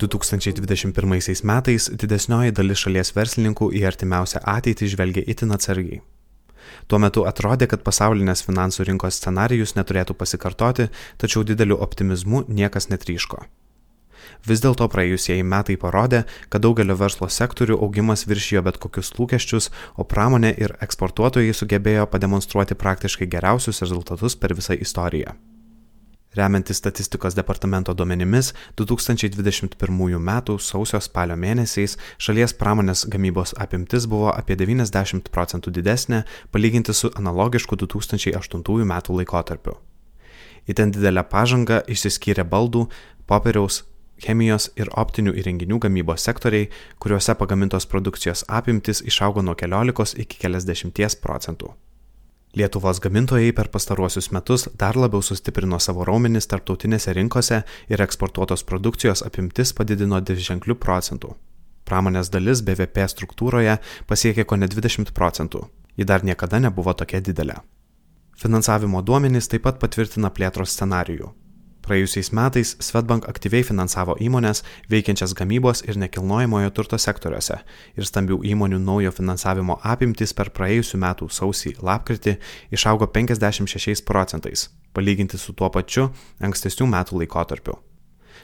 2021 metais didesnioji dalis šalies verslininkų į artimiausią ateitį žvelgia itin atsargiai. Tuo metu atrodė, kad pasaulinės finansų rinkos scenarijus neturėtų pasikartoti, tačiau dideliu optimizmu niekas netryško. Vis dėlto praėjusieji metai parodė, kad daugelio verslo sektorių augimas viršijo bet kokius lūkesčius, o pramonė ir eksportuotojai sugebėjo pademonstruoti praktiškai geriausius rezultatus per visą istoriją. Remiantis statistikos departamento duomenimis, 2021 m. sausio spalio mėnesiais šalies pramonės gamybos apimtis buvo apie 90 procentų didesnė palyginti su analogišku 2008 m. laikotarpiu. Įten didelę pažangą išsiskyrė baldų, popieriaus, chemijos ir optinių įrenginių gamybos sektoriai, kuriuose pagamintos produkcijos apimtis išaugo nuo 15 iki keliasdešimties procentų. Lietuvos gamintojai per pastaruosius metus dar labiau sustiprino savo raumenis tarptautinėse rinkose ir eksportuotos produkcijos apimtis padidino dviženklių procentų. Pramonės dalis BVP struktūroje pasiekė ko ne 20 procentų. Ji dar niekada nebuvo tokia didelė. Finansavimo duomenys taip pat patvirtina plėtros scenarijų. Praėjusiais metais Svetbank aktyviai finansavo įmonės veikiančias gamybos ir nekilnojamojo turto sektoriuose ir stambių įmonių naujo finansavimo apimtis per praėjusių metų sausį lapkritį išaugo 56 procentais, palyginti su tuo pačiu ankstesnių metų laikotarpiu.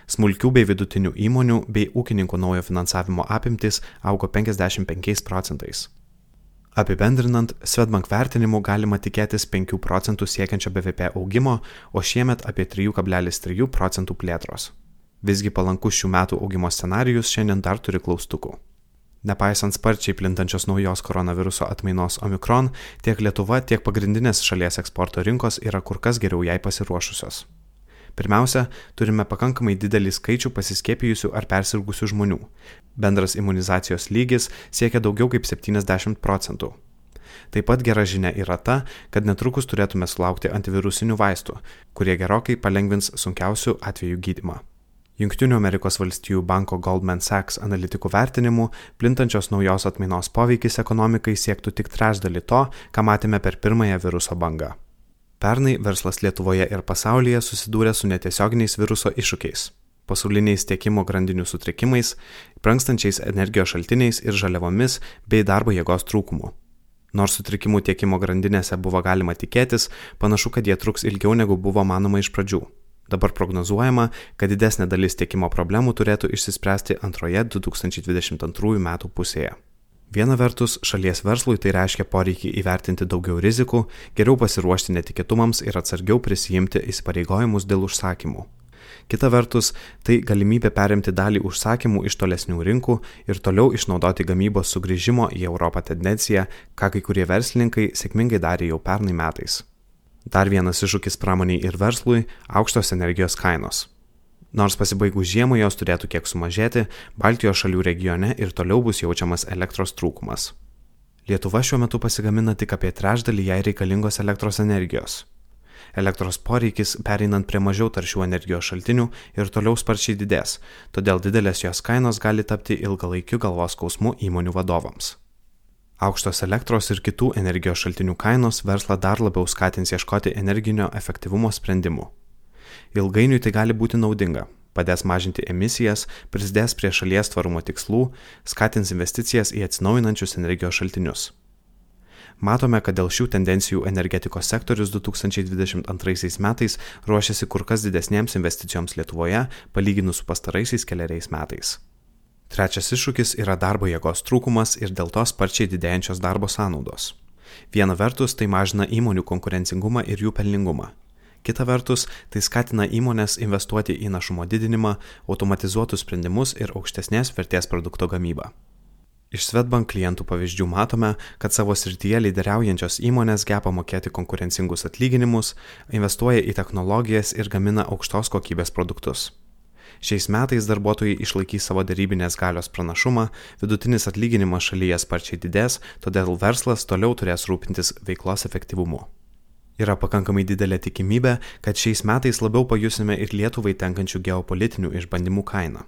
Smulkių bei vidutinių įmonių bei ūkininkų naujo finansavimo apimtis augo 55 procentais. Apibendrinant, Svetbank vertinimu galima tikėtis 5 procentų siekiančio BVP augimo, o šiemet apie 3,3 procentų plėtros. Visgi palankus šių metų augimo scenarijus šiandien dar turi klaustukų. Nepaisant sparčiai plintančios naujos koronaviruso atmainos Omikron, tiek Lietuva, tiek pagrindinės šalies eksporto rinkos yra kur kas geriau jai pasiruošusios. Pirmiausia, turime pakankamai didelį skaičių pasiskiepijusių ar persirgusių žmonių. Bendras imunizacijos lygis siekia daugiau kaip 70 procentų. Taip pat gera žinia yra ta, kad netrukus turėtume sulaukti antivirusinių vaistų, kurie gerokai palengvins sunkiausių atvejų gydimą. Junktinių Amerikos valstijų banko Goldman Sachs analitikų vertinimu, plintančios naujos atmainos poveikis ekonomikai siektų tik trečdalį to, ką matėme per pirmąją viruso bangą. Pernai verslas Lietuvoje ir pasaulyje susidūrė su netiesioginiais viruso iššūkiais - pasauliniais tiekimo grandinių sutrikimais, prankstančiais energijos šaltiniais ir žaliavomis bei darbo jėgos trūkumu. Nors sutrikimų tiekimo grandinėse buvo galima tikėtis, panašu, kad jie truks ilgiau negu buvo manoma iš pradžių. Dabar prognozuojama, kad didesnė dalis tiekimo problemų turėtų išsispręsti antroje 2022 metų pusėje. Viena vertus, šalies verslui tai reiškia poreikį įvertinti daugiau rizikų, geriau pasiruošti netikėtumams ir atsargiau prisijimti įsipareigojimus dėl užsakymų. Kita vertus, tai galimybė perimti dalį užsakymų iš tolesnių rinkų ir toliau išnaudoti gamybos sugrįžimo į Europą tendenciją, ką kai kurie verslininkai sėkmingai darė jau pernai metais. Dar vienas iššūkis pramoniai ir verslui - aukštos energijos kainos. Nors pasibaigus žiemai jos turėtų kiek sumažėti, Baltijos šalių regione ir toliau bus jaučiamas elektros trūkumas. Lietuva šiuo metu pasigamina tik apie trečdalį jai reikalingos elektros energijos. Elektros poreikis pereinant prie mažiau taršių energijos šaltinių ir toliau sparčiai didės, todėl didelės jos kainos gali tapti ilgalaikiu galvos skausmu įmonių vadovams. Aukštos elektros ir kitų energijos šaltinių kainos verslą dar labiau skatins ieškoti energinio efektyvumo sprendimų. Ilgainiui tai gali būti naudinga, padės mažinti emisijas, prisidės prie šalies tvarumo tikslų, skatins investicijas į atsinaujinančius energijos šaltinius. Matome, kad dėl šių tendencijų energetikos sektorius 2022 metais ruošiasi kur kas didesnėms investicijoms Lietuvoje, palyginus su pastaraisiais keliariais metais. Trečias iššūkis yra darbo jėgos trūkumas ir dėl to sparčiai didėjančios darbo sąnaudos. Viena vertus tai mažina įmonių konkurencingumą ir jų pelningumą. Kita vertus, tai skatina įmonės investuoti į našumo didinimą, automatizuotus sprendimus ir aukštesnės vertės produkto gamybą. Iš Svetbank klientų pavyzdžių matome, kad savo srityje lyderiaujančios įmonės geba mokėti konkurencingus atlyginimus, investuoja į technologijas ir gamina aukštos kokybės produktus. Šiais metais darbuotojai išlaikys savo darybinės galios pranašumą, vidutinis atlyginimas šalyje sparčiai didės, todėl verslas toliau turės rūpintis veiklos efektyvumu. Yra pakankamai didelė tikimybė, kad šiais metais labiau pajusime ir Lietuvai tenkančių geopolitinių išbandymų kainą.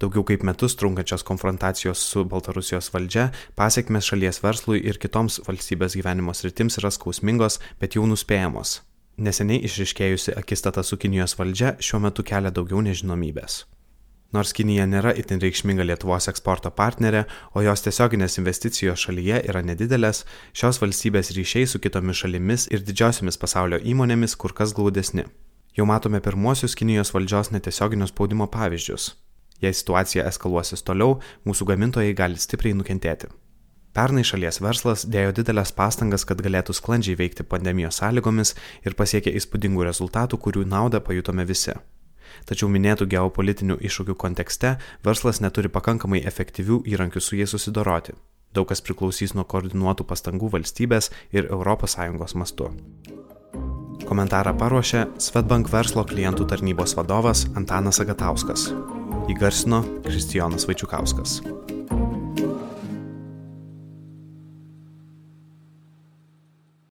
Daugiau kaip metus trunkančios konfrontacijos su Baltarusijos valdžia pasiekmes šalies verslui ir kitoms valstybės gyvenimo sritims yra skausmingos, bet jau nuspėjamos. Neseniai išriškėjusi akistata su Kinijos valdžia šiuo metu kelia daugiau nežinomybės. Nors Kinija nėra itin reikšminga Lietuvos eksporto partnerė, o jos tiesioginės investicijos šalyje yra nedidelės, šios valstybės ryšiai su kitomis šalimis ir didžiosiomis pasaulio įmonėmis kur kas glaudesni. Jau matome pirmuosius Kinijos valdžios netiesioginio spaudimo pavyzdžius. Jei situacija eskaluosis toliau, mūsų gamintojai gali stipriai nukentėti. Pernai šalies verslas dėjo didelės pastangas, kad galėtų sklandžiai veikti pandemijos sąlygomis ir pasiekė įspūdingų rezultatų, kurių naudą pajutome visi. Tačiau minėtų geopolitinių iššūkių kontekste verslas neturi pakankamai efektyvių įrankių su jais susidoroti. Daug kas priklausys nuo koordinuotų pastangų valstybės ir ES mastu. Komentarą paruošė Svetbank verslo klientų tarnybos vadovas Antanas Agatauskas. Įgarsino Kristijonas Vaičiukauskas.